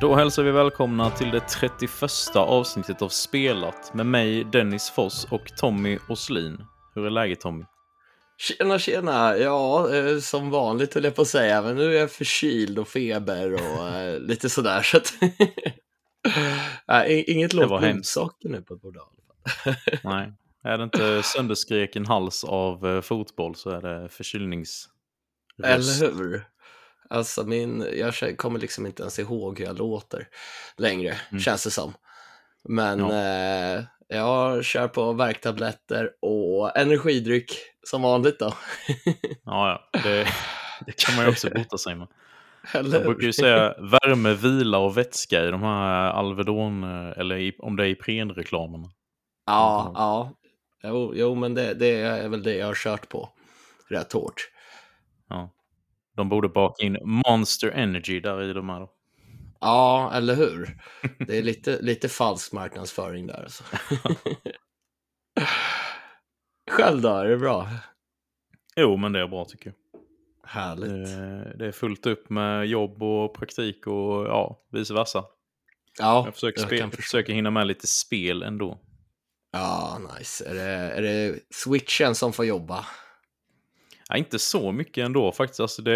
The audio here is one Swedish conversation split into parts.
Då hälsar vi välkomna till det 31 avsnittet av Spelat med mig Dennis Foss och Tommy Oslin. Hur är läget Tommy? Tjena, tjena! Ja, eh, som vanligt höll jag på att säga, men nu är jag förkyld och feber och eh, lite sådär. Så att inget lågt blodsocker nu på ett bord Nej, är det inte sönderskreken hals av eh, fotboll så är det förkylnings... Eller hur? Alltså min, jag kommer liksom inte ens ihåg hur jag låter längre, mm. känns det som. Men ja. eh, jag kör på värktabletter och energidryck som vanligt då. ja, ja. Det, det kan man ju också bota sig med. Eller? Jag brukar ju säga värme, vila och vätska i de här Alvedon, eller i, om det är Ipren-reklamerna. Ja, ja. Jo, jo men det, det, är väl det jag har kört på rätt hårt. Ja. De borde baka in Monster Energy där i de här. Ja, eller hur? Det är lite, lite falsk marknadsföring där. Alltså. Själv då, är det bra? Jo, men det är bra tycker jag. Härligt. Det, det är fullt upp med jobb och praktik och ja, vice versa. Ja, jag försöker, jag spela, försöker hinna med lite spel ändå. Ja, nice. Är det, är det switchen som får jobba? Ja, inte så mycket ändå faktiskt. Alltså det,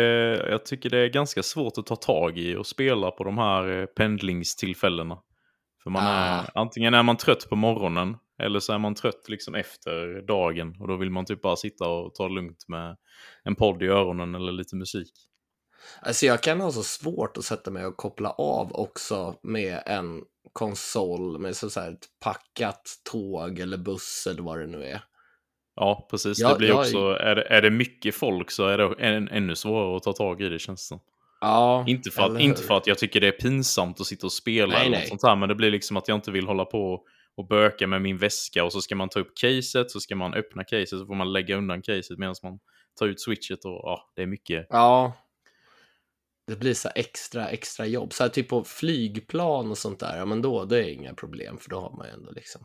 jag tycker det är ganska svårt att ta tag i och spela på de här eh, pendlingstillfällena. För man är, ah. antingen är man trött på morgonen eller så är man trött liksom efter dagen och då vill man typ bara sitta och ta det lugnt med en podd i öronen eller lite musik. Alltså jag kan ha så svårt att sätta mig och koppla av också med en konsol med så här ett packat tåg eller buss eller vad det nu är. Ja, precis. Ja, det blir också, är, det, är det mycket folk så är det än, ännu svårare att ta tag i det känns det. Ja, inte för, att, inte för att jag tycker det är pinsamt att sitta och spela nej, eller något sånt här, men det blir liksom att jag inte vill hålla på och böka med min väska och så ska man ta upp caset, så ska man öppna caset, så får man lägga undan caset medan man tar ut switchet och ja, det är mycket. Ja, det blir så extra, extra jobb. Så här typ på flygplan och sånt där, ja men då, det är inga problem för då har man ju ändå liksom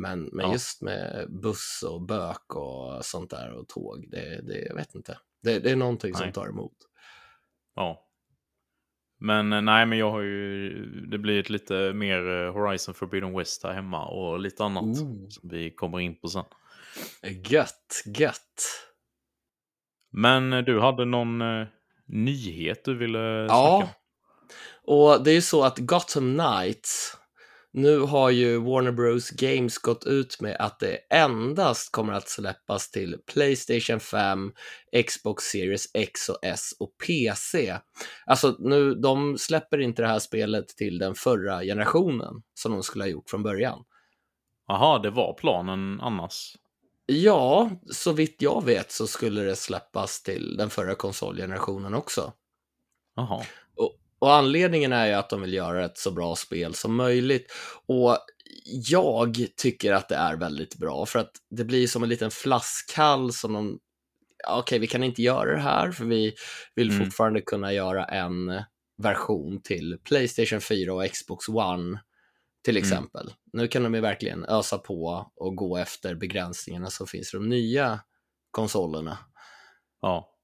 men, men ja. just med buss och bök och sånt där och tåg, det, det jag vet inte. Det, det är någonting nej. som tar emot. Ja. Men eh, nej, men jag har ju, det blir ett lite mer eh, Horizon Forbidden West här hemma och lite annat Ooh. som vi kommer in på sen. Gött, gött. Men eh, du hade någon uh, nyhet du ville snacka om? Ja, och det är ju så att Gotham Knights nu har ju Warner Bros Games gått ut med att det endast kommer att släppas till Playstation 5, Xbox Series X och S och PC. Alltså nu, de släpper inte det här spelet till den förra generationen som de skulle ha gjort från början. Jaha, det var planen annars? Ja, så vitt jag vet så skulle det släppas till den förra konsolgenerationen också. Jaha. Och anledningen är ju att de vill göra ett så bra spel som möjligt. Och jag tycker att det är väldigt bra för att det blir som en liten flaskhals som de, okej okay, vi kan inte göra det här för vi vill mm. fortfarande kunna göra en version till Playstation 4 och Xbox One till mm. exempel. Mm. Nu kan de ju verkligen ösa på och gå efter begränsningarna som finns i de nya konsolerna. Ja.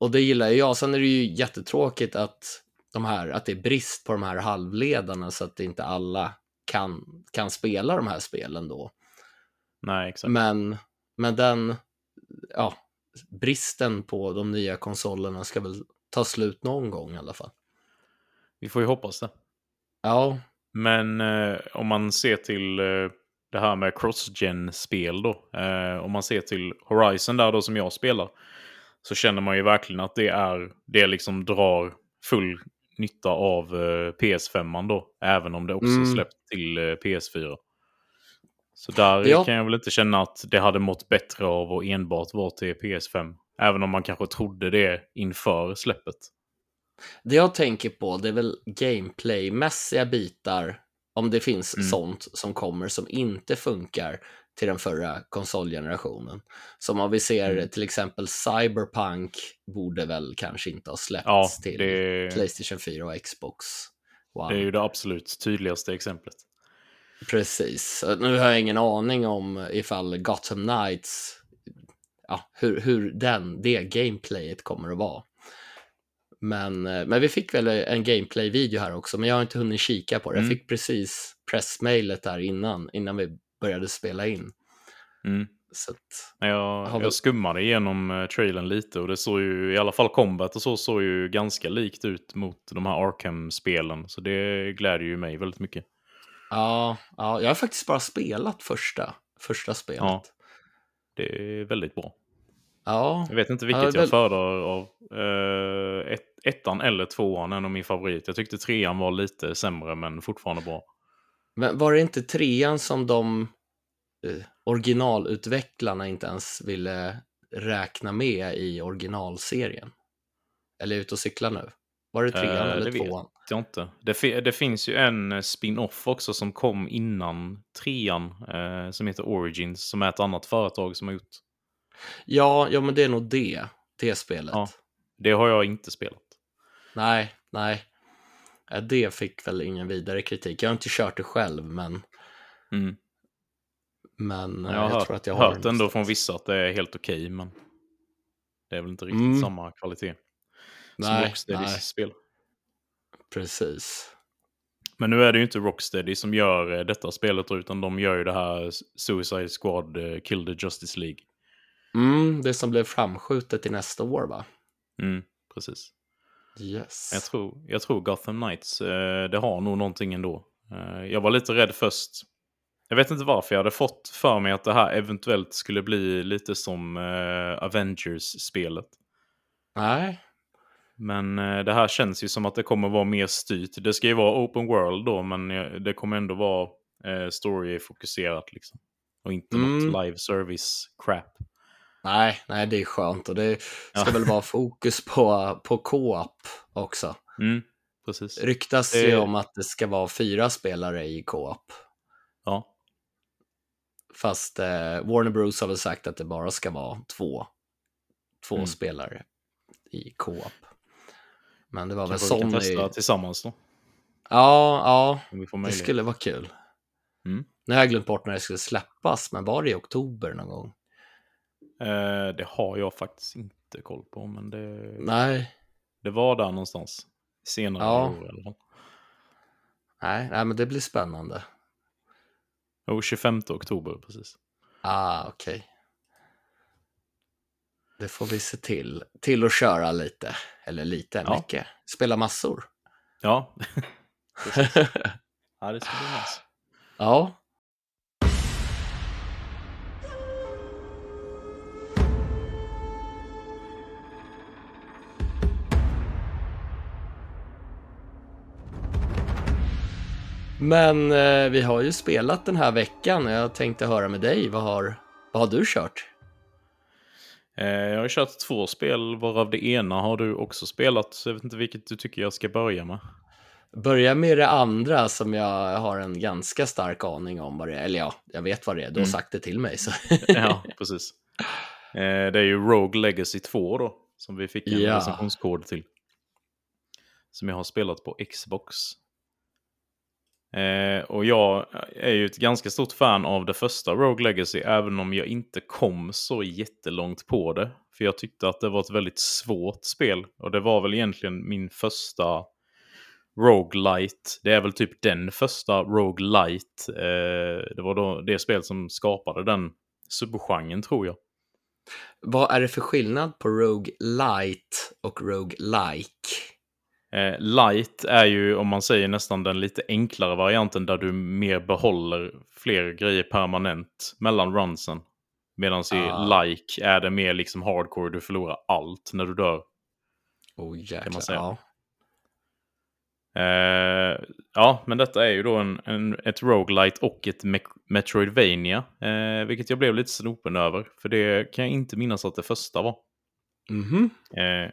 Och det gillar jag. Sen är det ju jättetråkigt att de här, att det är brist på de här halvledarna så att inte alla kan, kan spela de här spelen då. Nej, exakt. Men, men den, ja, bristen på de nya konsolerna ska väl ta slut någon gång i alla fall. Vi får ju hoppas det. Ja. Men eh, om man ser till eh, det här med cross-gen-spel då. Eh, om man ser till Horizon där då som jag spelar. Så känner man ju verkligen att det är, det liksom drar full nytta av eh, PS5 då. Även om det också mm. släppt till eh, PS4. Så där ja. kan jag väl inte känna att det hade mått bättre av att enbart vara till PS5. Även om man kanske trodde det inför släppet. Det jag tänker på det är väl gameplaymässiga bitar, om det finns mm. sånt som kommer som inte funkar till den förra konsolgenerationen. Som om vi ser mm. till exempel Cyberpunk borde väl kanske inte ha släppts ja, till det... Playstation 4 och Xbox One. Det är ju det absolut tydligaste exemplet. Precis. Nu har jag ingen aning om ifall Gotham Knights, ja, hur, hur den, det gameplayet kommer att vara. Men, eh, men vi fick väl en gameplay-video här också, men jag har inte hunnit kika på det. Mm. Jag fick precis pressmailet där innan, innan vi började spela in. Mm. Så att, Jag, vi- jag skummade igenom uh, trailern lite och det såg ju, i alla fall combat och så, såg ju ganska likt ut mot de här Arkham-spelen. Så det gläder ju mig väldigt mycket. ja, ja, jag har faktiskt bara spelat första, första spelet. Ja. Det är väldigt bra. Ja, Jag vet inte Ja, vilket väl- jag föredrar av eh, ett, ettan eller tvåan är nog min favorit. Jag tyckte trean var lite sämre men fortfarande bra. Men var det inte trean som de eh, originalutvecklarna inte ens ville räkna med i originalserien? Eller ute och cykla nu? Var det trean Eh, det eller vet tvåan? Jag inte. Det, det finns ju en eh, spin-off också som kom innan trean eh, som heter Origins som är ett annat företag som har gjort. Ja, ja, men det är nog det, det spelet. Ja. Det har jag inte spelat. Nej, nej. Eh, Det fick väl ingen vidare kritik. Jag har inte kört det själv, men, Mm. men Jag har jag hört, tror att jag har hört ändå från vissa att det är helt okej men det är väl inte riktigt Mm. samma kvalitet som Nej, Rocksteadys nej. spel. Precis. Men nu är det ju inte Rocksteady som gör eh, detta spelet utan de gör ju det här Suicide Squad eh, Kill the Justice League. Mm, det som blev framskjutet till nästa år, va? Mm, precis. Yes. Jag tror, jag tror Gotham Knights, eh, det har nog någonting ändå. Eh, jag var lite rädd först. Jag vet inte varför, jag hade fått för mig att det här eventuellt skulle bli lite som eh, Avengers-spelet. Nej, Men det här känns ju som att det kommer vara mer styrt. Det ska ju vara open world då, men det kommer ändå vara story-fokuserat liksom. Och inte Mm. något live service-crap. Nej, nej, det är skönt och det ska Ja. väl vara fokus på, på co-op också. Mm, precis. Ryktas Det- ju om att det ska vara fyra spelare i co-op. Ja, Fast eh, Warner Bros har väl sagt att det bara ska vara två, två Mm. spelare i co-op. Men det var väl kanske vi kan Sony. testa tillsammans då. Ja, ja, det skulle vara kul. Mm. Nu har jag glömt bort när det skulle släppas, men var det i oktober någon gång? Eh, det har jag faktiskt inte koll på, men det, Nej, det var där någonstans. Senare Ja. år i alla fall. nej, nej, men det blir spännande. Jo, 25 oktober precis. Ah, okej. Det får vi se till. Till att köra lite, eller lite, Ja. mycket. Spela massor. Ja, ja det ska bli nice. ja. Men eh, vi har ju spelat den här veckan och jag tänkte höra med dig, vad har, vad har du kört? Eh, jag har kört två spel, varav det ena har du också spelat. Så jag vet inte vilket du tycker jag ska börja med. Börja med det andra som jag har en ganska stark aning om vad det är. Eller ja, jag vet vad det är, du har Mm. sagt det till mig. Så. ja, precis. Eh, det är ju Rogue Legacy 2 då, som vi fick en Ja. recensionskod till. Som jag har spelat på Xbox. Eh, och jag är ju ett ganska stort fan av det första Rogue Legacy, även om jag inte kom så jättelångt på det. För jag tyckte att det var ett väldigt svårt spel. Och det var väl egentligen min första Roguelite. Det är väl typ den första Roguelite. Eh, det var då det spel som skapade den subgenren tror jag. Vad är det för skillnad på Rogue Light och Rogue Like? Eh, light är ju, om man säger nästan den lite enklare varianten där du mer behåller fler grejer permanent mellan runsen. Medan i Ah. like är det mer liksom hardcore, du förlorar allt när du dör. Oh jäklar. man säga. Ja. Eh, ja, men detta är ju då en, en, ett roguelite och ett Me Metroidvania. Eh, vilket jag blev lite snopen över. För det kan jag inte minnas att det första var. Mhm. Eh,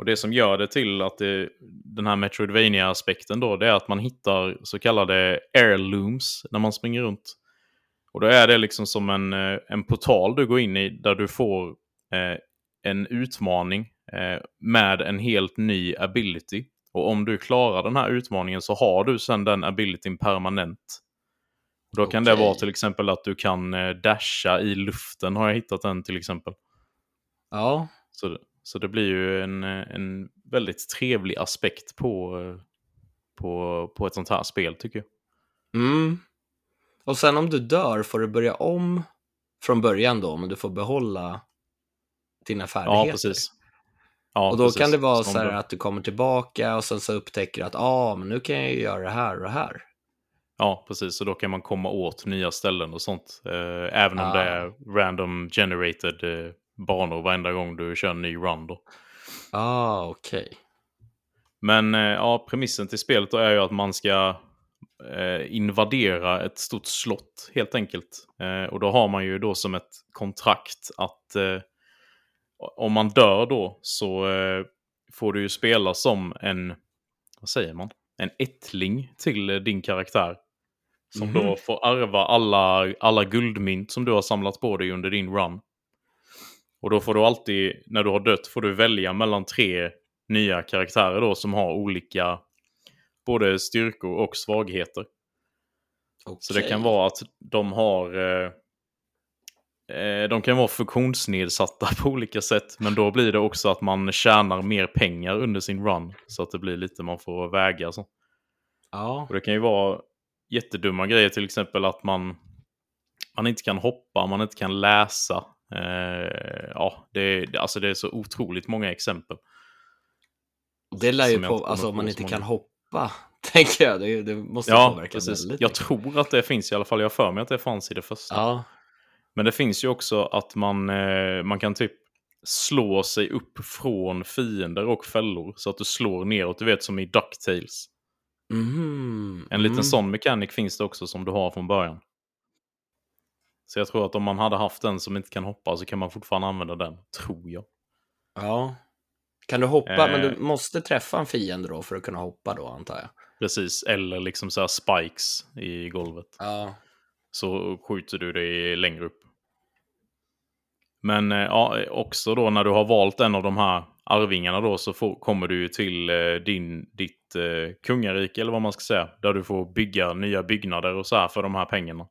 och det som gör det till att det, den här Metroidvania-aspekten då, det är att man hittar så kallade heirlooms när man springer runt. Och då är det liksom som en, eh, en portal du går in i där du får eh, en utmaning eh, med en helt ny ability. Och om du klarar den här utmaningen så har du sen den abilityn permanent. Och då kan det vara till exempel att du kan eh, dasha i luften, har jag hittat den till exempel. Ja. Så, så det blir ju en, en väldigt trevlig aspekt på, på, på ett sånt här spel tycker jag. Mm. Och sen om du dör får du börja om från början då, men du får behålla dina färdigheter. Ja, precis. Ja, och då precis. kan det vara så här att du kommer tillbaka och sen så upptäcker du att ah, men nu kan jag ju göra det här och det här. Ja, precis. Så då kan man komma åt nya ställen och sånt. Eh, även om Ah. det är random generated eh, banor varenda gång du kör en ny run då. Ah, okej. Men eh, ja, premissen till spelet är ju att man ska eh, invadera ett stort slott helt enkelt. Eh, och då har man ju då som ett kontrakt att om man dör då så får du ju spela som en, vad säger man, en ättling till din karaktär. Som Mhm. då får ärva alla, alla guldmynt som du har samlat på dig under din run. Och då får du alltid, när du har dött, får du välja mellan tre nya karaktärer då som har olika både styrkor och svagheter. Så det kan vara att de har... Eh, eh, de kan vara funktionsnedsatta på olika sätt. Men då blir det också att man tjänar mer pengar under sin run. Så att det blir lite man får väga. Så. Ja. Och det kan ju vara jättedumma grejer. Till exempel att man, man inte kan hoppa, man inte kan läsa. Eh, ja, det, alltså det är så otroligt många exempel. Det lär ju på, alltså om man inte kan hoppa, tänker jag. Det, det måste Ja, påverka precis. väldigt Jag tror att det finns i alla fall. Jag för mig att det fanns i det första. Ja, Men det finns ju också att man, eh, man kan typ slå sig upp från fiender och fällor. Så att du slår neråt, du vet som i DuckTales. Mhm. En liten Mm. sån mekanik finns det också som du har från början. Så jag tror att om man hade haft den som inte kan hoppa så kan man fortfarande använda den, tror jag. Ja. Kan du hoppa, men Eh. du måste träffa en fiende då för att kunna hoppa då, antar jag. Precis, eller liksom så här spikes i golvet. Ja. så skjuter du dig längre upp. Men eh, ja, också då när du har valt en av de här arvingarna då så får, kommer du ju till eh, din, ditt eh, kungarike eller vad man ska säga. Där du får bygga nya byggnader och så här för de här pengarna.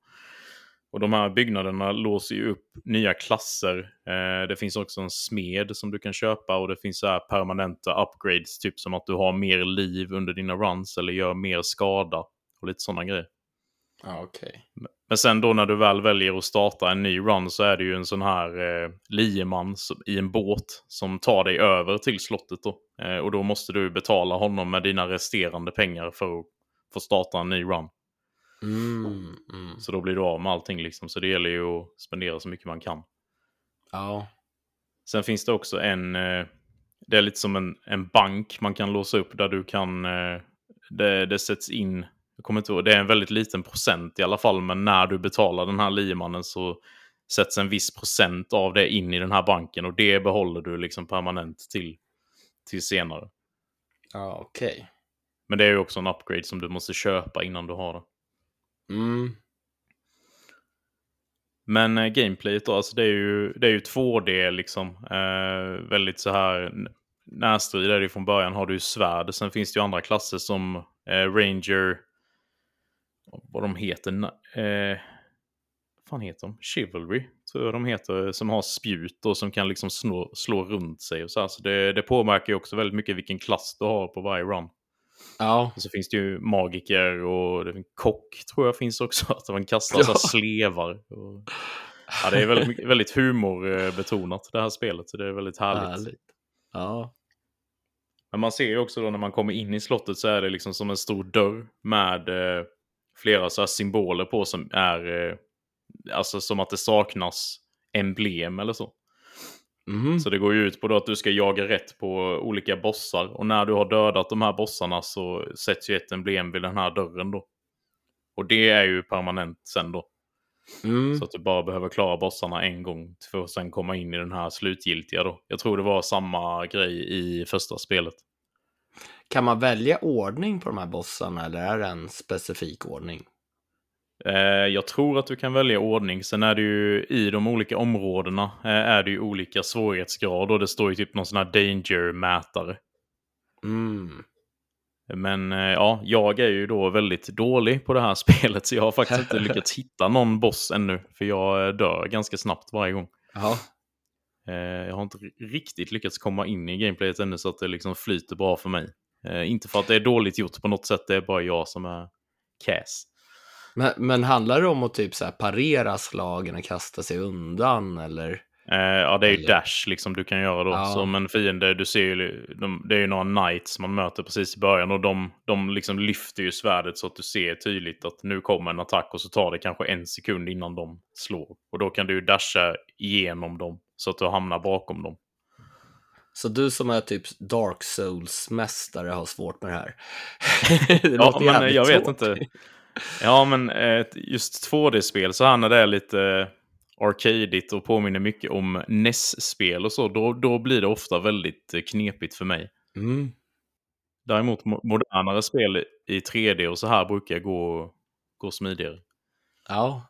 Och de här byggnaderna låser ju upp nya klasser. Eh, det finns också en smed som du kan köpa och det finns så här permanenta upgrades. Typ som att du har mer liv under dina runs eller gör mer skada. Och lite sådana grejer. Ja, okej. Men sen då när du väl väljer att starta en ny run så är det ju en sån här eh, lieman som- i en båt som tar dig över till slottet då. Eh, och då måste du betala honom med dina resterande pengar för att få starta en ny run. Mm, mm. Så då blir du av med allting liksom. Så det gäller ju att spendera så mycket man kan. Ja. Sen finns det också en... Eh, det är lite som en, en bank man kan låsa upp där du kan... Eh, det, det sätts in... Jag kommer inte ihåg, det är en väldigt liten procent i alla fall. Men när du betalar den här liemannen så sätts en viss procent av det in i den här banken. Och det behåller du liksom permanent till, till senare. Ja, okej. Men det är ju också en upgrade som du måste köpa innan du har det. Mm. Men eh, gameplayet då, alltså det är ju, det är ju 2D liksom. Eh, väldigt så här närstrid är det ju från början. Har du ju svärd. Sen finns det ju andra klasser som eh, Ranger. Vad de heter. Eh, vad fan heter de? Chivalry tror jag de heter. Som har spjut och som kan liksom slå, slå runt sig och så här. Så det, det påverkar ju också väldigt mycket vilken klass du har på varje run. Ja. Och så finns det ju magiker och det, kock tror jag finns också. Att man kastar så Ja. slevar. Och, ja, det är väldigt, väldigt humorbetonat det här spelet. Så det är väldigt härligt. Härligt. Ja. Men man ser ju också då när man kommer in i slottet så är det liksom som en stor dörr med eh, flera så symboler på som är eh, alltså som att det saknas emblem eller så. Mhm. Så det går ju ut på att du ska jaga rätt på olika bossar. Och när du har dödat de här bossarna så sätts ju ett emblem vid den här dörren då. Och det är ju permanent sen då. Mm. Så att du bara behöver klara bossarna en gång för att sen komma in i den här slutgiltiga då. Jag tror det var samma grej i första spelet. Kan man välja ordning på de här bossarna eller är det en specifik ordning? Eh, jag tror att du kan välja ordning. Sen är det ju i de olika områdena eh, är det ju olika svårighetsgrad och det står ju typ någon sån här danger-mätare. Mm. Men eh, ja, jag är ju då väldigt dålig på det här spelet så jag har faktiskt inte lyckats hitta någon boss ännu. För jag dör ganska snabbt varje gång. Eh, jag har inte riktigt lyckats komma in i gameplayet ännu så att det liksom flyter bra för mig. Inte för att det är dåligt gjort på något sätt, det är bara jag som är cass. Men, men handlar det om att typ så här parera slagen och kasta sig undan eller? Eh, ja, det är ju dash liksom du kan göra då. Ja. Som en fiende, du ser ju, de, det är ju några knights man möter precis i början och de, de liksom lyfter ju svärdet så att du ser tydligt att nu kommer en attack och så tar det kanske en sekund innan de slår. Och då kan du ju dasha igenom dem så att du hamnar bakom dem. Så du som är typ Dark Souls-mästare har svårt med det här. det Ja, men jag vet svårt. inte. Ja, men eh, just 2D-spel så när det är lite arcadigt och påminner mycket om NES-spel och så, då, då blir det ofta väldigt eh, knepigt för mig. Mm. Däremot mo- modernare spel i 3D och så här brukar gå, gå smidigare. Ja,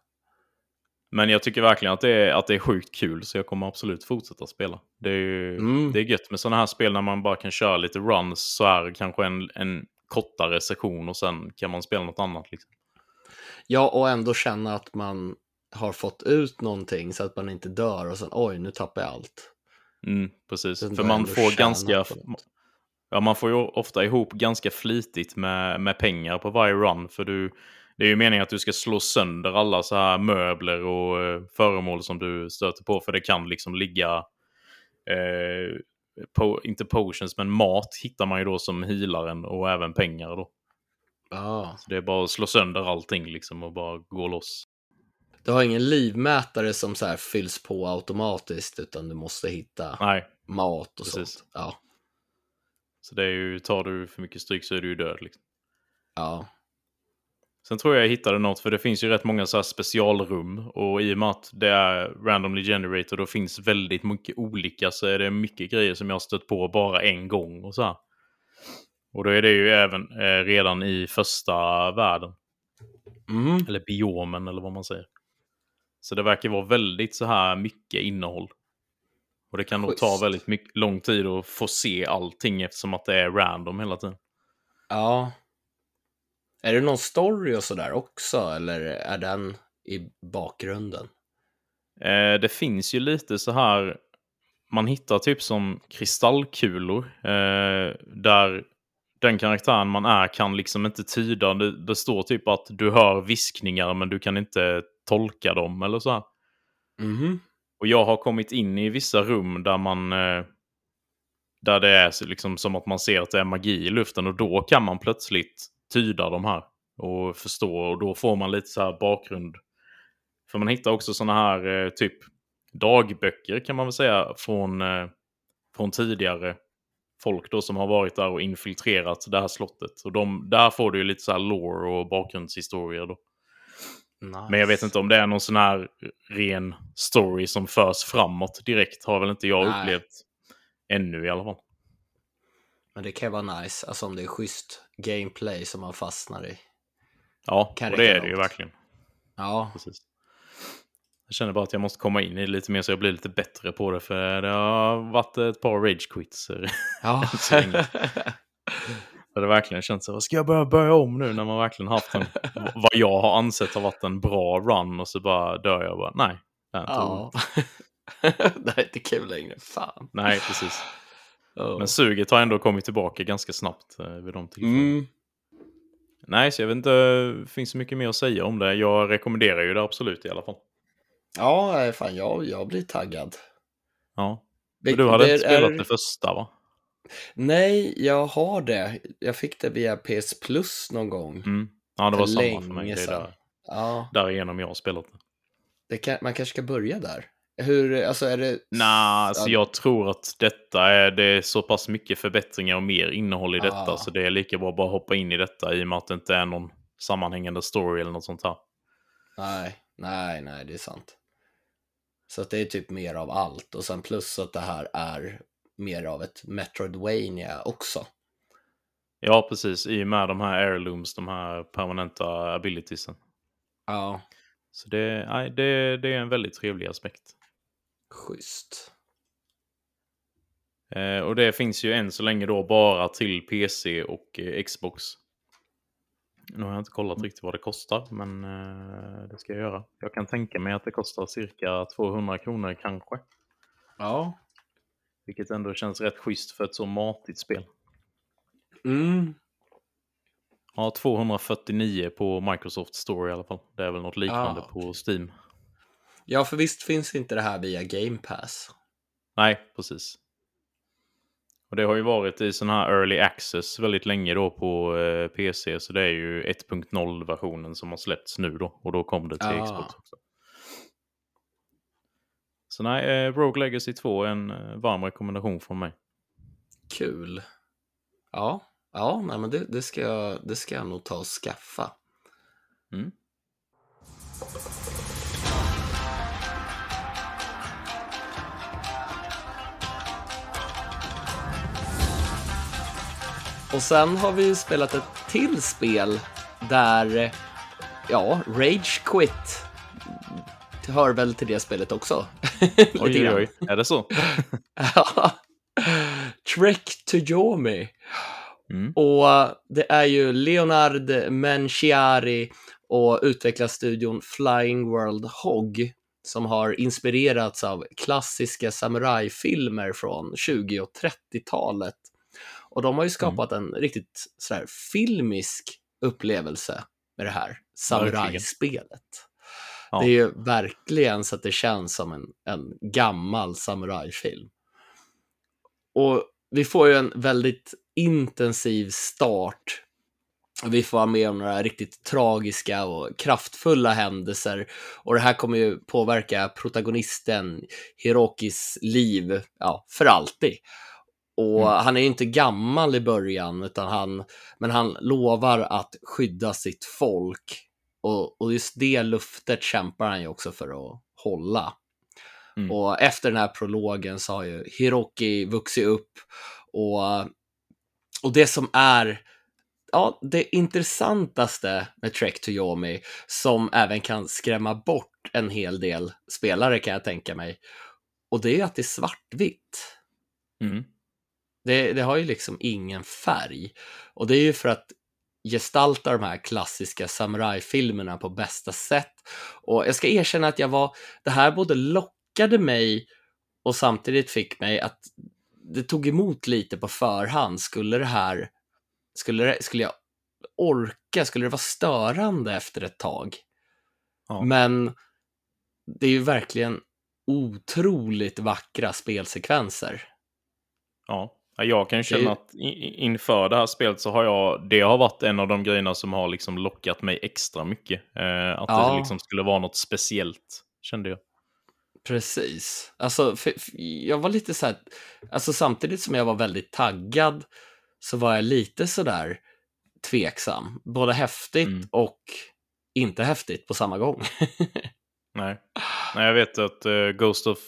Men jag tycker verkligen att det, är, att det är sjukt kul så jag kommer absolut fortsätta spela. Det är, ju, Mm. det är gött med sådana här spel när man bara kan köra lite runs så här kanske en, en kortare session och sen kan man spela något annat. Liksom. Ja, och ändå känna att man har fått ut någonting så att man inte dör och sen oj, nu tappar jag allt. Mm, precis, för man får ganska... Ja, man får ju ofta ihop ganska flitigt med, med pengar på varje run. För du, det är ju meningen att du ska slå sönder alla så här möbler och eh, föremål som du stöter på. För det kan liksom ligga, eh, po, inte potions, men mat hittar man ju då som healaren och även pengar då. Ja, Så det är bara att slå sönder allting liksom och bara gå loss. du har ingen livmätare som så här fylls på automatiskt utan du måste hitta Nej, mat och Precis. sånt. Ja, så det är ju, tar du för mycket stryk så är du ju död liksom. ja, Sen tror jag jag hittade något, för det finns ju rätt många så här specialrum. Och i och med att det är randomly generated och finns väldigt mycket olika så är det mycket grejer som jag har stött på bara en gång och så här. Och då är det ju även eh, redan i första världen. mm. Eller biomen eller vad man säger. Så det verkar vara väldigt så här mycket innehåll. Och det kan nog ta väldigt mycket, lång tid att få se allting eftersom att det är random hela tiden. ja. Är det någon story och sådär också eller är den i bakgrunden? Eh, det finns ju lite så här, man hittar typ som kristallkulor eh, där den karaktären man är kan liksom inte tyda. Det, det står typ att du hör viskningar men du kan inte tolka dem eller så här. Mhm. Och jag har kommit in i vissa rum där man eh, där det är liksom som att man ser att det är magi i luften och då kan man plötsligt tyda de här och förstå och då får man lite så här bakgrund. För man hittar också såna här eh, typ dagböcker kan man väl säga från, eh, från tidigare folk då som har varit där och infiltrerat det här slottet. Och de, där får du ju lite så här lore och bakgrundshistorier då. Nice. Men jag vet inte om det är någon sån här ren story som förs framåt direkt. Har väl inte jag Nej. upplevt ännu i alla fall. Men det kan vara nice, alltså om det är schysst gameplay som man fastnar i. Ja, och det är det ju verkligen. Ja, Precis. Jag känner bara att jag måste komma in i det lite mer så jag blir lite bättre på det. För det har varit ett par rage quits. ja. Det verkligen känns så. Ska jag börja börja om nu när man verkligen haft en, vad jag har ansett har varit en bra run och så bara dör jag bara. Nej. det är inte ja. det är inte kul längre, fan. Nej, precis. Oh. Men suget har ändå kommit tillbaka ganska snabbt eh, vid de tillfällena. Mm. Nej, så jag vet inte, det finns så mycket mer att säga om det. Jag rekommenderar ju det absolut i alla fall. Ja, fan, jag, jag blir taggad. Ja. Men du hade det inte spelat är- det första va? Nej, jag har det. Jag fick det via PS Plus någon gång. Mm. Ja, det var samma för mig. Det är sedan. där, Ja, därigenom jag har spelat det. kan, man kanske ska börja där. Hur, alltså är det... Nej, alltså jag tror att detta är, det är så pass mycket förbättringar och mer innehåll i detta. Ah. Så det är lika bra att bara hoppa in i detta i och med att det inte är någon sammanhängande story eller något sånt här. Nej, nej, nej, det är sant. Så att det är typ mer av allt och sen plus att det här är mer av ett Metroidvania också. Ja, precis. I och med de här heirlooms, de här permanenta abilitiesen. Ja, Så det, nej, det, det är en väldigt trevlig aspekt. schysst. Eh, och det finns ju än så länge då bara till PC och eh, Xbox. Nu har jag inte kollat riktigt vad det kostar, men eh, det ska jag göra. Jag kan tänka mig att det kostar cirka 200 kronor kanske. Ja. Vilket ändå känns rätt schysst för ett så matigt spel. Mm. Ja, 249 på Microsoft Store i alla fall. Det är väl något liknande Ah, på Steam. Ja, för visst finns inte det här via Game Pass? Nej, precis. Och det har ju varit i sån här early access väldigt länge då på eh, PC, så det är ju 1.0-versionen som har släppts nu då, och då kom det till Ah. Xbox också. Så nej, eh, Rogue Legacy 2 är en eh, varm rekommendation från mig. Kul. Ja, ja nej, men det, det, ska jag, det ska jag nog ta och skaffa. Mm. Och sen har vi ju spelat ett till spel där, ja, Rage Quit hör väl till det spelet också. Oj, oj, oj, är det så? Ja. Trek to Yomi. Mm. Och det är ju Leonard Menciari och utvecklarstudion Flying World Hog som har inspirerats av klassiska samurajfilmer från 20 och 30-talet. Och de har ju skapat en riktigt sådär filmisk upplevelse med det här samurajspelet. Ja. Det är ju verkligen så att det känns som en, en gammal samurajfilm. Och vi får ju en väldigt intensiv start. Vi får vara med om några riktigt tragiska och kraftfulla händelser. Och det här kommer ju påverka protagonisten Hirokis liv, ja, för alltid. Och Mm. han är ju inte gammal i början, utan han, men han lovar att skydda sitt folk. Och, och just det luftet kämpar han ju också för att hålla. Mm. Och efter den här prologen så har ju Hiroki vuxit upp och, och det som är ja, det intressantaste med Trek to Yomi som även kan skrämma bort en hel del spelare kan jag tänka mig. Och det är att det är svartvitt. Mm. Det, det har ju liksom ingen färg. Och det är ju för att gestalta de här klassiska samurajfilmerna på bästa sätt. Och jag ska erkänna att jag var, det här både lockade mig och samtidigt fick mig att det tog emot lite på förhand. Skulle det här, skulle, det, skulle jag orka, skulle det vara störande efter ett tag? Ja. Men det är ju verkligen otroligt vackra spelsekvenser. Ja, Ja, jag kan ju känna att inför det här spelet så har jag, det har varit en av de grejerna som har liksom lockat mig extra mycket. Eh, att Ja. det liksom skulle vara något speciellt, kände jag. Precis. Alltså, för, för jag var lite så här, alltså samtidigt som jag var väldigt taggad så var jag lite så där tveksam. Både häftigt Mm. och inte häftigt på samma gång. Nej. Nej, jag vet att eh, Ghost of,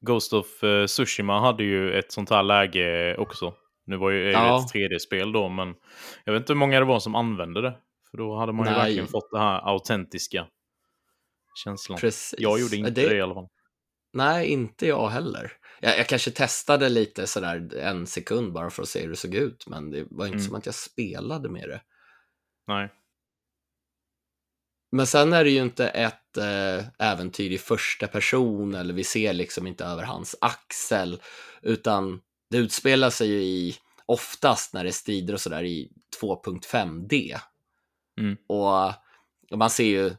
Ghost of eh, Tsushima hade ju ett sånt här läge också. Nu var ju det Ja. ett 3D-spel då, men jag vet inte hur många det var som använde det. För då hade man ju Nej. verkligen fått det här autentiska känslan. Precis. Jag gjorde inte det, i alla fall. Nej, inte jag heller. Jag, jag kanske testade lite sådär en sekund bara för att se hur det såg ut, men det var inte Mm. som att jag spelade med det. Nej. Men sen är det ju inte ett eh, äventyr i första person eller vi ser liksom inte över hans axel utan det utspelar sig ju i oftast när det är strider och sådär i 2.5D. Mm. Och, och man ser ju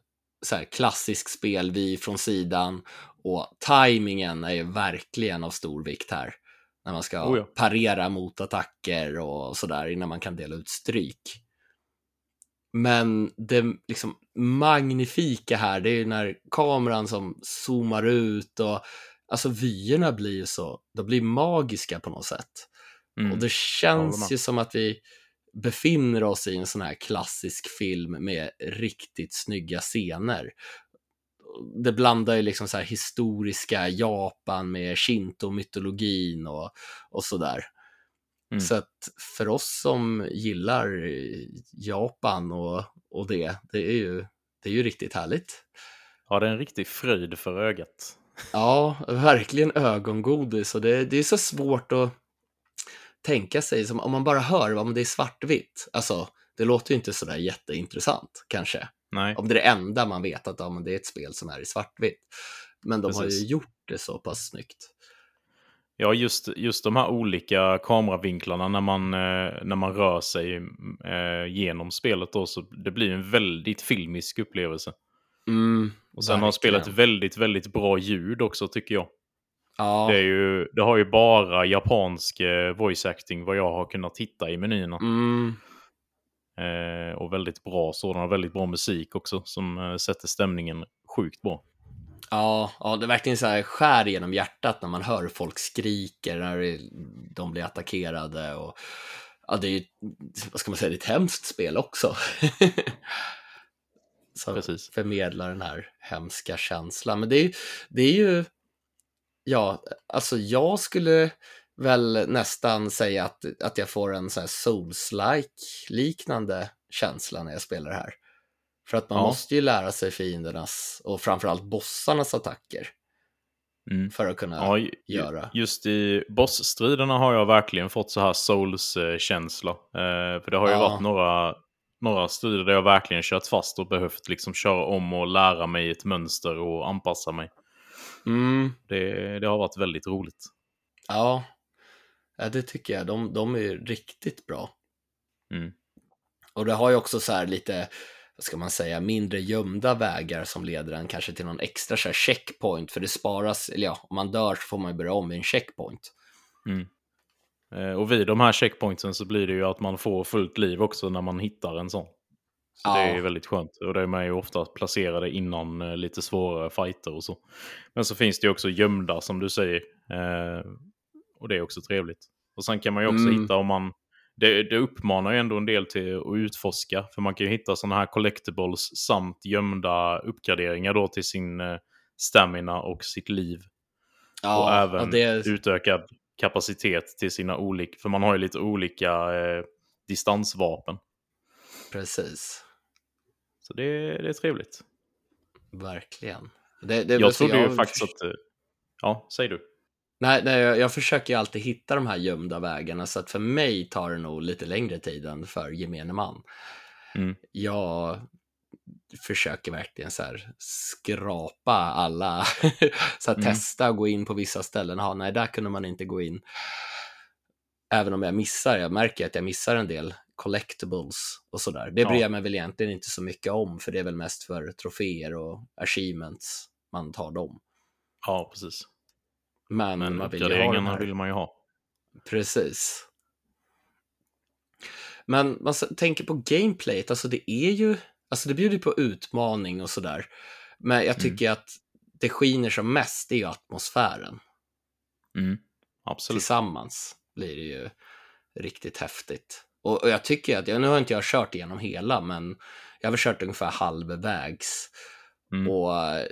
så här klassisk spelvy från sidan och tajmingen är ju verkligen av stor vikt här. När man ska Oh ja. parera mot attacker och sådär innan man kan dela ut stryk. Men det liksom magnifika här, det är ju när kameran som zoomar ut och alltså vyerna blir ju så, de blir magiska på något sätt. Mm. Och det känns ju som att vi befinner oss i en sån här klassisk film med riktigt snygga scener. Det blandar ju liksom så här historiska Japan med shinto-mytologin och, och sådär. Mm. Så att för oss som gillar eh, Japan och, och det, det är, ju, det är ju riktigt härligt. Ja, det är en riktig fröjd för ögat. Ja, verkligen ögongodis och det, det är så svårt att tänka sig, som om man bara hör om det är svartvitt. Alltså, det låter ju inte sådär jätteintressant kanske. Nej. Om det är det enda man vet att ja, det är ett spel som är i svartvitt. Men de har ju Precis. gjort det så pass snyggt. Ja, just, just de här olika kameravinklarna när man, eh, när man rör sig eh, genom spelet då, så det blir en väldigt filmisk upplevelse. Mm, och sen har spelet väldigt, väldigt bra ljud också tycker jag. Ja. Det, är ju, det har ju bara japansk eh, voice acting vad jag har kunnat hitta i menyerna. Mm. Eh, och väldigt bra sådan, väldigt bra musik också som sätter stämningen sjukt bra. Ja, ja, det är verkligen så här skär genom hjärtat när man hör folk skriker när de blir attackerade. Och, ja, det är vad ska man säga, det är ett hemskt spel också. Som Precis. förmedlar den här hemska känslan. Men det är, det är ju, ja, alltså jag skulle väl nästan säga att, att jag får en så här souls-like liknande känsla när jag spelar det här. För att man Ja. måste ju lära sig fiendernas och framförallt bossarnas attacker Mm. för att kunna Ja, göra. just i bossstriderna har jag verkligen fått så här souls-känsla. Eh, för det har ju Ja. varit några, några strider där jag verkligen kört fast och behövt liksom köra om och lära mig ett mönster och anpassa mig. Mm, Det, det har varit väldigt roligt. ja. ja, det tycker jag. De, de är ju riktigt bra. Mm. Och det har ju också så här lite, vad ska man säga, mindre gömda vägar som leder en kanske till någon extra så här checkpoint, för det sparas, eller ja, om man dör så får man ju börja om vid en checkpoint. Eh, och vid de här checkpointsen så blir det ju att man får fullt liv också när man hittar en sån. Så Ja. det är väldigt skönt. Och det är man ju ofta placerade innan eh, lite svårare fighter och så. Men så finns det ju också gömda som du säger. Eh, och det är också trevligt. Och sen kan man ju också Mm. hitta om man... Det, det uppmanar ju ändå en del till att utforska. För man kan ju hitta sådana här collectibles samt gömda uppgraderingar då till sin eh, stamina och sitt liv. Ja, och även ja, det, utökad kapacitet till sina olika... För man har ju lite olika eh, distansvapen. precis. Så det, det är trevligt. Verkligen. Det, det Jag trodde ju har faktiskt att... eh, Ja, säg du. Nej, nej jag, jag försöker ju alltid hitta de här gömda vägarna, så att för mig tar det nog lite längre tid än för gemene man. Mm. Jag försöker verkligen så skrapa alla, så Mm. testa och gå in på vissa ställen. Ha, nej, där kunde man inte gå in. Även om jag missar, jag märker att jag missar en del collectibles och sådär. Det bryr jag mig väl egentligen inte så mycket om, för det är väl mest för troféer och achievements man tar dem. Ja, precis. Men, Men man vill uppgraderingarna här. vill man ju ha. Precis. Men man tänker på gameplayet, alltså det är ju, alltså det bjuder på utmaning och sådär. Men jag tycker att det skiner som mest, är ju atmosfären. Mm. Absolut. Tillsammans blir det ju riktigt häftigt. Och, och jag tycker att, ja, nu har inte jag kört igenom hela, men jag har väl kört ungefär halvvägs. Mm. Och eh,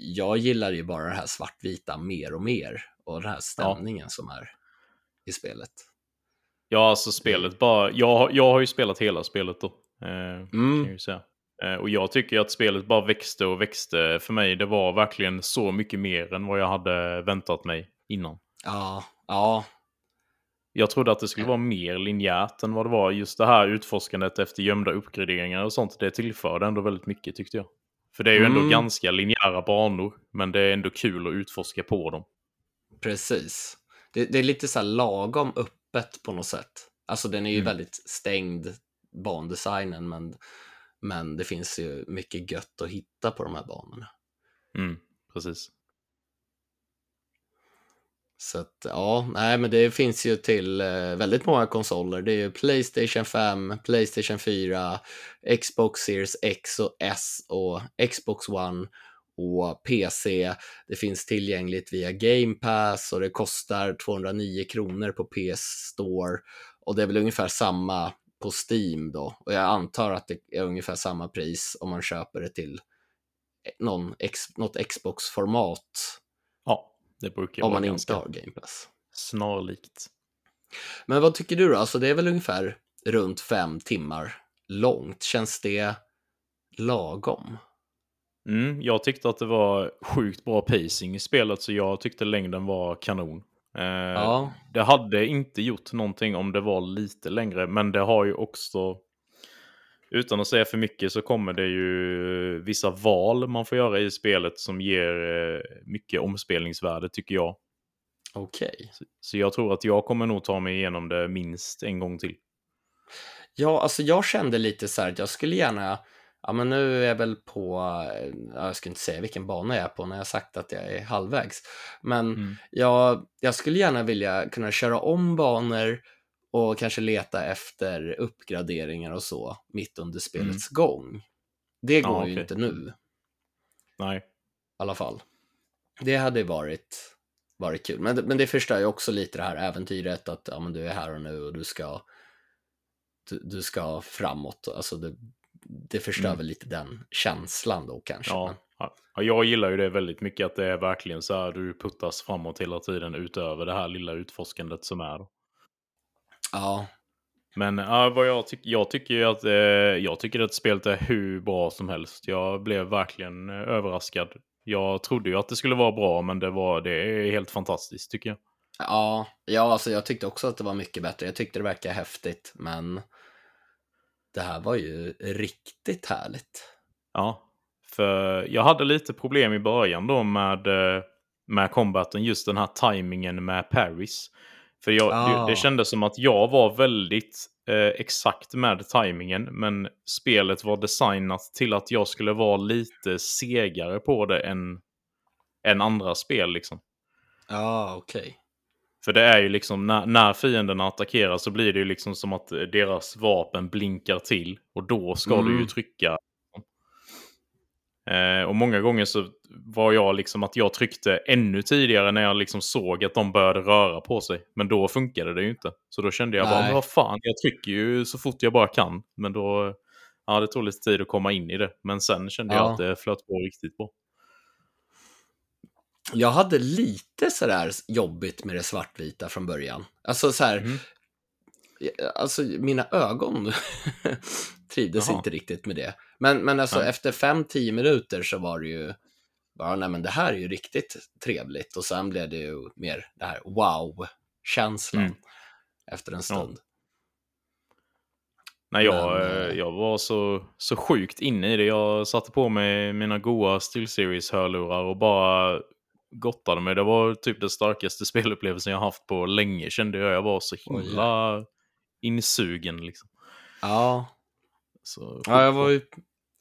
jag gillar ju bara det här svartvita mer och mer. Och den här stämningen som är i spelet. Ja, alltså spelet bara... Jag, jag har ju spelat hela spelet då. Eh, kan Mm. jag ju säga. Eh, och jag tycker att spelet bara växte och växte för mig. Det var verkligen så mycket mer än vad jag hade väntat mig innan. Ja, ja, Jag trodde att det skulle vara mer linjärt än vad det var. Just det här utforskandet efter gömda uppgraderingar och sånt, det tillförde ändå väldigt mycket tyckte jag. För det är ju ändå Mm. ganska linjära banor, men det är ändå kul att utforska på dem. precis. Det, det är lite så här lagom öppet på något sätt. Alltså den är ju Mm. väldigt stängd, bandesignen, men, men det finns ju mycket gött att hitta på de här banorna. Mm, precis. Så att, ja, nej, men det finns ju till eh, väldigt många konsoler. Det är ju Playstation 5, Playstation 4, Xbox Series X och S och Xbox One och PC. Det finns tillgängligt via Game Pass och det kostar 209 kronor på PS Store och det är väl ungefär samma på Steam då. Och jag antar att det är ungefär samma pris om man köper det till eh, någon, något Xbox-format Ja, det brukar om man inte har Game Pass. snarlikt. Men vad tycker du då? Alltså det är väl ungefär runt fem timmar långt. Känns det lagom? Mm, jag tyckte att det var sjukt bra pacing i spelet, så jag tyckte längden var kanon. Eh, Ja, Det hade inte gjort någonting om det var lite längre, men det har ju också... Utan att säga för mycket så kommer det ju vissa val man får göra i spelet som ger eh, mycket omspelningsvärde tycker jag. Okej. Så, så jag tror att jag kommer nog ta mig igenom det minst en gång till. Ja, alltså jag kände lite så här att jag skulle gärna, ja men nu är jag väl på, eh, ja, jag ska inte säga vilken bana jag är på när jag sagt att jag är halvvägs, men Mm. jag, jag skulle gärna vilja kunna köra om banor och kanske leta efter uppgraderingar och så mitt under spelets gång. Det Ja, går ju okej. inte nu i Nej. alla fall. Det hade varit, varit kul, men, men det förstör ju också lite det här äventyret att ja, men du är här och nu och du ska du, du ska framåt. Alltså det, det förstör Mm. väl lite den känslan då kanske. Ja. Ja. Jag gillar ju det väldigt mycket, att det är verkligen så här du puttas framåt hela tiden utöver det här lilla utforskandet som är. Ja, Men ja, vad jag, tyck, jag tycker ju att, eh, jag tycker att spelet är hur bra som helst. Jag blev verkligen eh, överraskad. Jag trodde ju att det skulle vara bra, men det, var, det är helt fantastiskt tycker jag. ja, ja, alltså jag tyckte också att det var mycket bättre. Jag tyckte det verkade häftigt, men det här var ju riktigt härligt. Ja, för jag hade lite problem i början då med, eh, med combaten, just den här tajmingen med Paris. För jag, Ah. det, det kändes som att jag var väldigt eh, exakt med tajmingen, men spelet var designat till att jag skulle vara lite segare på det än, än andra spel liksom. Ja, okej. För det är ju liksom när, när fienderna attackerar så blir det ju liksom som att deras vapen blinkar till och då ska du ju Mm. trycka. Eh, och många gånger så var jag liksom att jag tryckte ännu tidigare när jag liksom såg att de började röra på sig. Men då funkade det ju inte. Så då kände jag bara, Nej. men vad fan, jag trycker ju så fort jag bara kan. Men då, ja det tog lite tid att komma in i det. Men sen kände jag Ja. att det flöt på riktigt bra. Jag hade lite sådär jobbigt med det svartvita från början. Alltså så här, Mhm. alltså mina ögon trivdes Jaha. inte riktigt med det. Men, men alltså Nej. efter 5-10 minuter så var det ju bara, nej men det här är ju riktigt trevligt. Och sen blev det ju mer det här wow-känslan Mm. efter en stund. Nej, jag, Men, eh, eh, jag var så, så sjukt inne i det. Jag satte på mig mina goa SteelSeries-hörlurar och bara gottade mig. Det var typ den starkaste spelupplevelsen jag haft på länge kände jag. Jag var så himla insugen liksom. Ja, Så, ja jag var ju,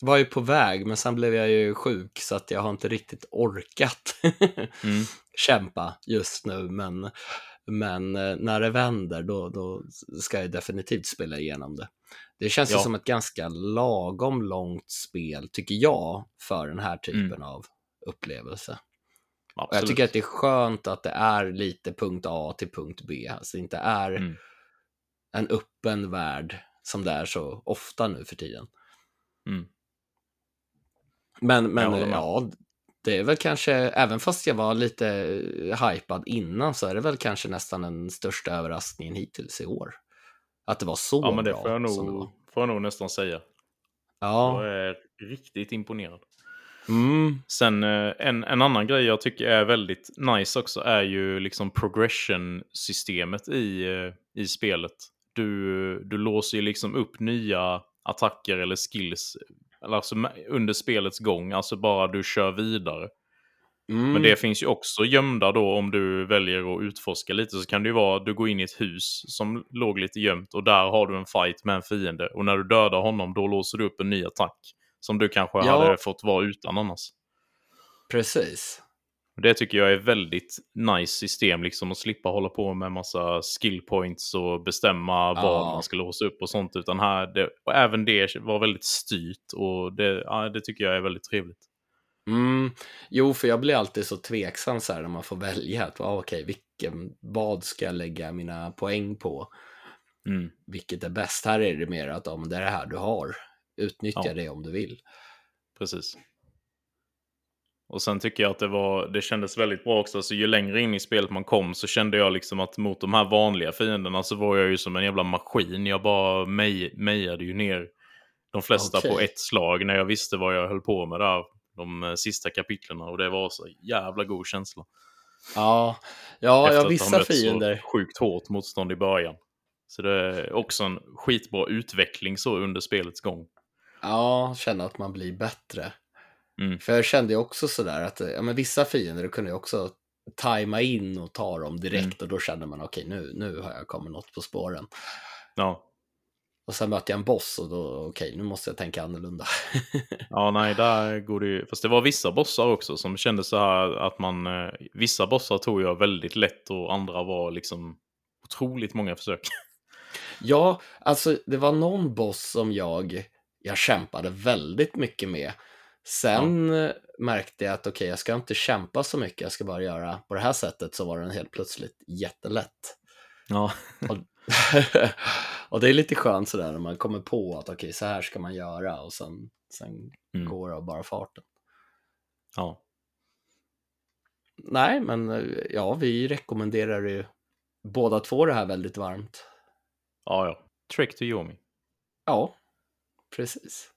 var ju på väg, men sen blev jag ju sjuk så att jag har inte riktigt orkat Mm. kämpa just nu. Men, men eh, när det vänder, då, då ska jag definitivt spela igenom det. Det känns ju Ja. som ett ganska lagom långt spel, tycker jag, för den här typen Mm. av upplevelse. Och jag tycker att det är skönt att det är lite punkt A till punkt B, alltså det inte är Mm. en öppen värld som det är så ofta nu för tiden. Mm. Men, men med. ja, det är väl kanske, även fast jag var lite eh, hypad innan, så är det väl kanske nästan den största överraskningen hittills i år. Att det var så Ja, men det bra. får jag, nog, får jag nog nästan säga. Ja, Jag är riktigt imponerad. mm, Sen eh, en, en annan grej jag tycker är väldigt nice också är ju liksom progression-systemet i, eh, i spelet. Du, du låser ju liksom upp nya attacker eller skills alltså under spelets gång, alltså bara du kör vidare. mm, Men det finns ju också gömda då om du väljer att utforska lite så kan det ju vara att du går in i ett hus som låg lite gömt och där har du en fight med en fiende och när du dödar honom då låser du upp en ny attack som du kanske Ja. hade fått vara utan annars. precis. Det tycker jag är väldigt nice system, liksom att slippa hålla på med massa skill points och bestämma vad Ja. man ska låsa upp och sånt. Utan här, det, och även det var väldigt styrt och det, ja, det tycker jag är väldigt trevligt. Mm. Jo, för jag blir alltid så tveksam så här när man får välja. Att, ah, okej, vilken, vad ska jag lägga mina poäng på? Mm. Vilket är bäst? Här är det mer att ah, det är det här du har. Utnyttja Ja. det om du vill. Precis. Och sen tycker jag att det, var, det kändes väldigt bra också. Alltså, ju längre in i spelet man kom så kände jag liksom att mot de här vanliga fienderna så var jag ju som en jävla maskin. Jag bara mej, mejade ju ner de flesta Okej. på ett slag när jag visste vad jag höll på med där. De eh, sista kapitlerna och det var så jävla god känsla. Ja, ja, Efter ja att ha vissa fiender. så sjukt hårt motstånd i början. Så det är också en skitbra utveckling så under spelets gång. Ja, känna att man blir bättre. Mm. För jag kände ju också sådär att ja, men vissa fiender kunde jag också tajma in och ta dem direkt och då känner man okej, nu, nu har jag kommit något på spåren. Ja. Och sen möter jag en boss och då, okej, nu måste jag tänka annorlunda. Ja, nej, där går det ju... Fast det var vissa bossar också som kände så här att man... Eh, vissa bossar tog jag väldigt lätt och andra var liksom otroligt många försök. Ja, alltså det var någon boss som jag, jag kämpade väldigt mycket med. Sen eh, märkte jag att okej, jag ska inte kämpa så mycket, jag ska bara göra på det här sättet så var den helt plötsligt jättelätt. Ja. Och, och det är lite skönt sådär när man kommer på att okej, så här ska man göra och sen, sen Mm. går det av bara farten. Ja. Nej, men eh, ja, vi rekommenderar ju båda två det här väldigt varmt. Ja, ja. Trek to Yomi. Ja, precis.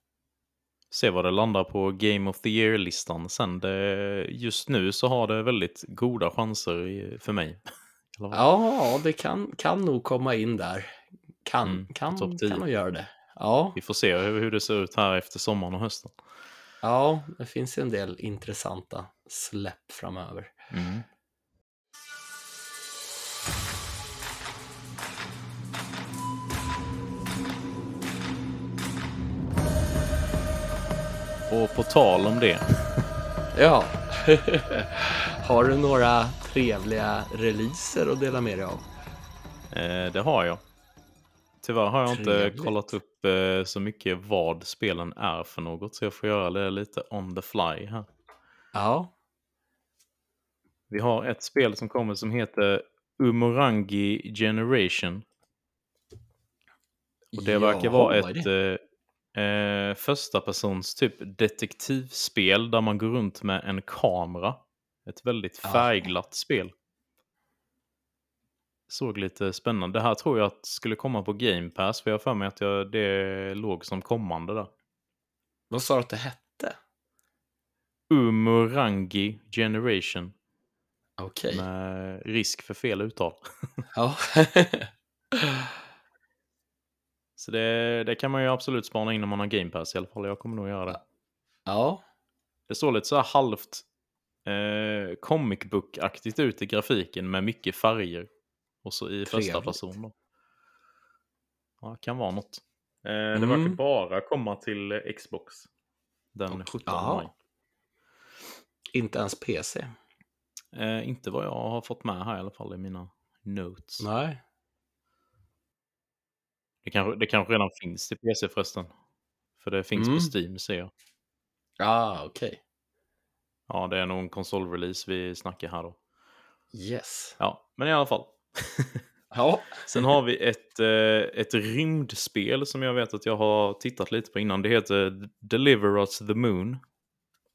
Se vad det landar på Game of the Year-listan sen. Det, just nu så har det väldigt goda chanser i, för mig. Ja, det kan, kan nog komma in där. Kan, Mm, kan, kan nog göra det. Ja, Vi får se hur, hur det ser ut här efter sommaren och hösten. ja, det finns ju en del intressanta släpp framöver. Mm. Och på tal om det. Ja, har du några trevliga releaser att dela med dig av? Eh, det har jag. Tyvärr har jag inte Trevligt. kollat upp eh, så mycket vad spelen är för något. Så jag får göra det lite on the fly här. Ja, Vi har ett spel som kommer som heter Umurangi Generation. Och det verkar Jaha, vara ett det? Eh, första persons typ detektivspel där man går runt med en kamera. Ett väldigt färgglatt spel. Såg lite spännande. Det här tror jag att skulle komma på Game Pass. För jag har för mig att jag, det låg som kommande där. Vad sa du att det hette? Umurangi Generation. Okej. Med risk för fel uttal. Ja. Så det, det kan man ju absolut spana in om man har Game Pass i alla fall. Jag kommer nog göra det. ja, Det står lite så här halvt eh, comic book-aktigt ut i grafiken med mycket färger. Och så i första Trevligt. person då. Ja, kan vara något. Eh, Det Mm. verkar bara komma till Xbox. Den 17 Jaha. maj. inte ens PC. Eh, inte vad jag har fått med här i alla fall i mina notes. Nej. Det, kanske, det kanske redan finns till PC förresten. För det finns Mm. på Steam ser jag. Ah, okej. Ja, det är nog en konsolrelease vi snackar här då. Yes. Ja, men i alla fall. Ja. Sen har vi ett, eh, ett rymdspel som jag vet att jag har tittat lite på innan. Det heter Deliver Us the Moon.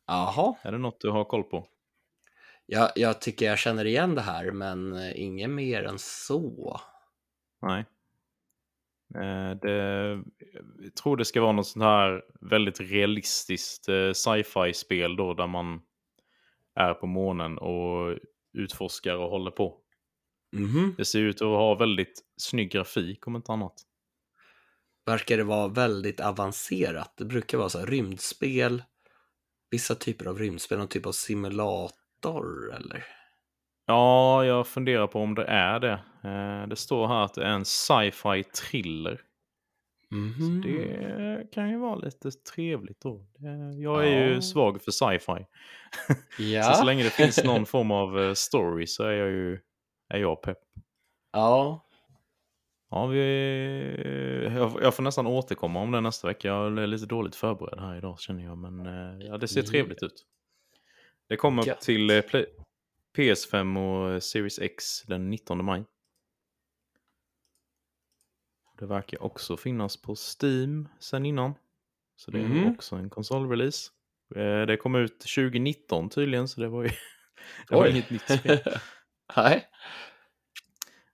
Jaha. Är det något du har koll på? Jag, jag tycker jag känner igen det här, men eh, inget mer än så. Nej. Eh, det, jag tror det ska vara något sånt här väldigt realistiskt eh, sci-fi-spel då där man är på månen och utforskar och håller på. Mhm. Det ser ut att ha väldigt snygg grafik om inte annat. Verkar det vara väldigt avancerat? Det brukar vara så här rymdspel, vissa typer av rymdspel, någon typ av simulator eller? Ja, jag funderar på om det är det. Eh, Det står här att det är en sci-fi thriller. Mhm. Det kan ju vara lite trevligt då. Jag är ju Ja. svag för sci-fi. Ja. Så, så länge det finns någon form av eh, story så är jag ju är jag pepp. Ja. Ja, vi, jag, jag får nästan återkomma om det nästa vecka. Jag är lite dåligt förberedd här idag känner jag. Men eh, ja, det ser trevligt ut. Det kommer Gött. till Play- PS5 och Series X den 19 maj. Det verkar också finnas på Steam sen innan. Så det är Mhm. också en konsolrelease. Eh, Det kom ut 2019 tydligen, så det var ju det var Oj. inget nytt spel. Nej.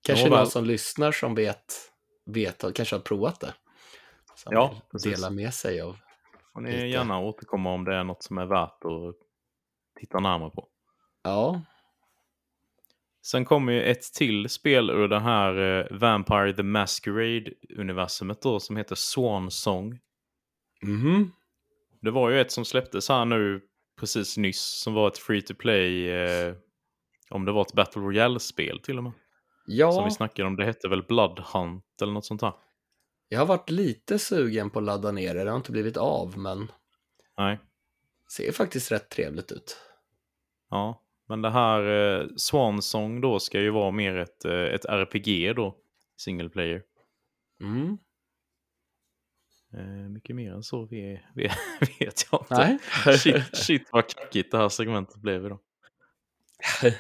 Kanske någon som lyssnar som vet, vet och kanske har provat det. Som Ja, precis. dela med sig av. Får ni Lite. gärna återkomma om det är något som är värt att titta närmare på. Ja. Sen kommer ju ett till spel ur det här eh, Vampire the Masquerade-universumet då som heter Swan Song. Mhm. Det var ju ett som släpptes här nu precis nyss som var ett free to play eh, om det var ett Battle Royale-spel till och med. Ja, Som vi snackade om, det hette väl Blood Hunt eller något sånt där. jag har varit lite sugen på att ladda ner det, det har inte blivit av, men Nej, ser faktiskt rätt trevligt ut. ja. Men det här eh, Swansong då ska ju vara mer ett, eh, ett RPG då, single player. Mm. Eh, mycket mer än så vet, vet jag inte. Nej. Shit, shit vad kackigt det här segmentet blev idag.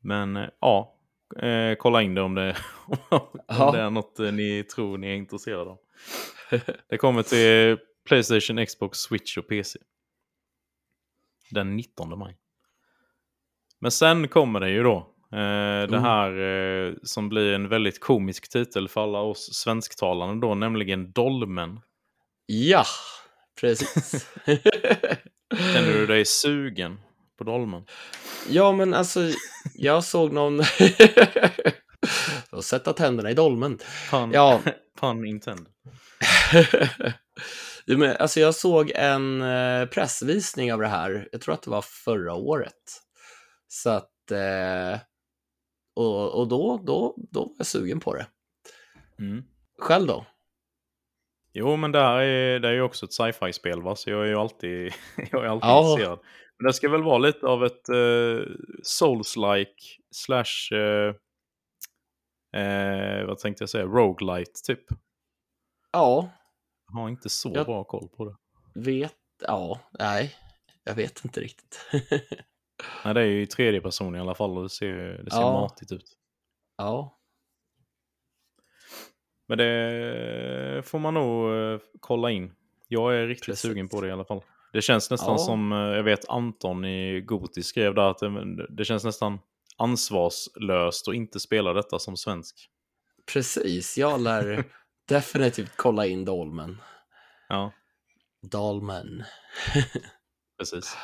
Men eh, ja, eh, kolla in det om det, om Ja. det är något eh, ni tror ni är intresserade av. Det kommer till Playstation, Xbox, Switch och PC. Den 19 maj. Men sen kommer det ju då. Eh, det Mm. här eh, som blir en väldigt komisk titel för alla oss svensktalande då, nämligen Dolmen. ja, precis. Känner du dig sugen på Dolmen? ja, men alltså, jag såg någon... Och sätta tänderna i dolmen. Pun, Ja, pun intended. Men, alltså jag såg en eh, pressvisning av det här, jag tror att det var förra året. Så att, eh, och, och då, då, då var jag sugen på det. Mm. Själv då? Jo, men det här är, det är ju också ett sci-fi-spel, va? så jag är ju alltid, jag är alltid Ja. intresserad. Men det ska väl vara lite av ett uh, Souls-like slash, eh, eh, vad tänkte jag säga, roguelite typ. Ja, Jag har inte så Jag- bra koll på det. vet, ja, nej, jag vet inte riktigt. Nej, det är ju i tredje person i alla fall och det ser, det ser Ja. matigt ut. ja, Men det får man nog eh, kolla in. Jag är riktigt Precis. sugen på det i alla fall. Det känns nästan Ja. som, eh, jag vet Anton i Goti skrev där att det, det känns nästan ansvarslöst att inte spela detta som svensk. precis. Jag lär definitivt kolla in dolmen. Ja, Dolmen. precis.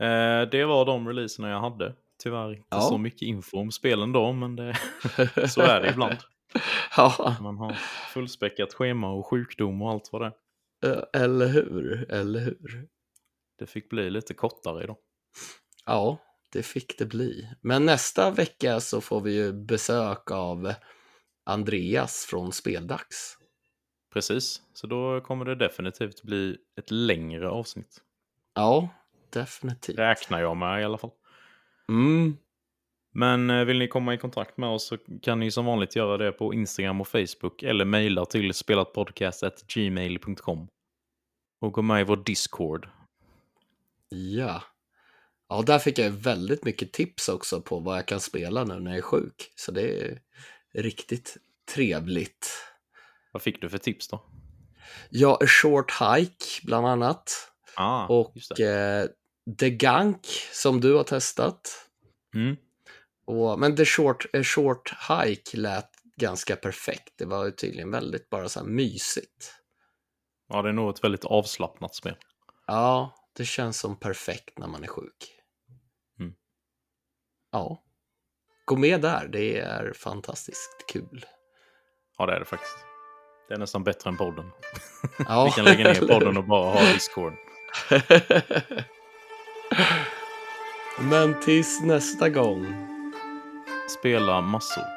Eh, det var de releaserna jag hade. Tyvärr inte Ja. så mycket info om spelen då, men det, så är det ibland. ja, Man har fullspäckat schema och sjukdom och allt vad det är. eller hur, eller hur. Det fick bli lite kortare idag. Ja, det fick det bli. Men nästa vecka så får vi ju besök av Andreas från Speldags. Precis, så då kommer det definitivt bli ett längre avsnitt. Ja, definitivt. Räknar jag med i alla fall. Mm, Men eh, vill ni komma i kontakt med oss så kan ni som vanligt göra det på Instagram och Facebook eller mejla till spelatpodcast.gmail.com. Och gå med i vår Discord. ja. Ja, där fick jag väldigt mycket tips också på vad jag kan spela nu när jag är sjuk. Så det är riktigt trevligt. Vad fick du för tips då? Ja, A Short Hike bland annat. Ah, Och eh, The Gunk som du har testat. Mm. Och, men The Short, Short Hike lät ganska perfekt. Det var ju tydligen väldigt bara så här mysigt. Ja, det är nog ett väldigt avslappnat spel. Ja, det känns som perfekt när man är sjuk. Mm. Ja. Gå med där, det är fantastiskt kul. Ja, det är det faktiskt. Det är nästan bättre än podden. Ja, Vi kan lägga ner podden och bara ha Discord. Men tills nästa gång. Spela massor.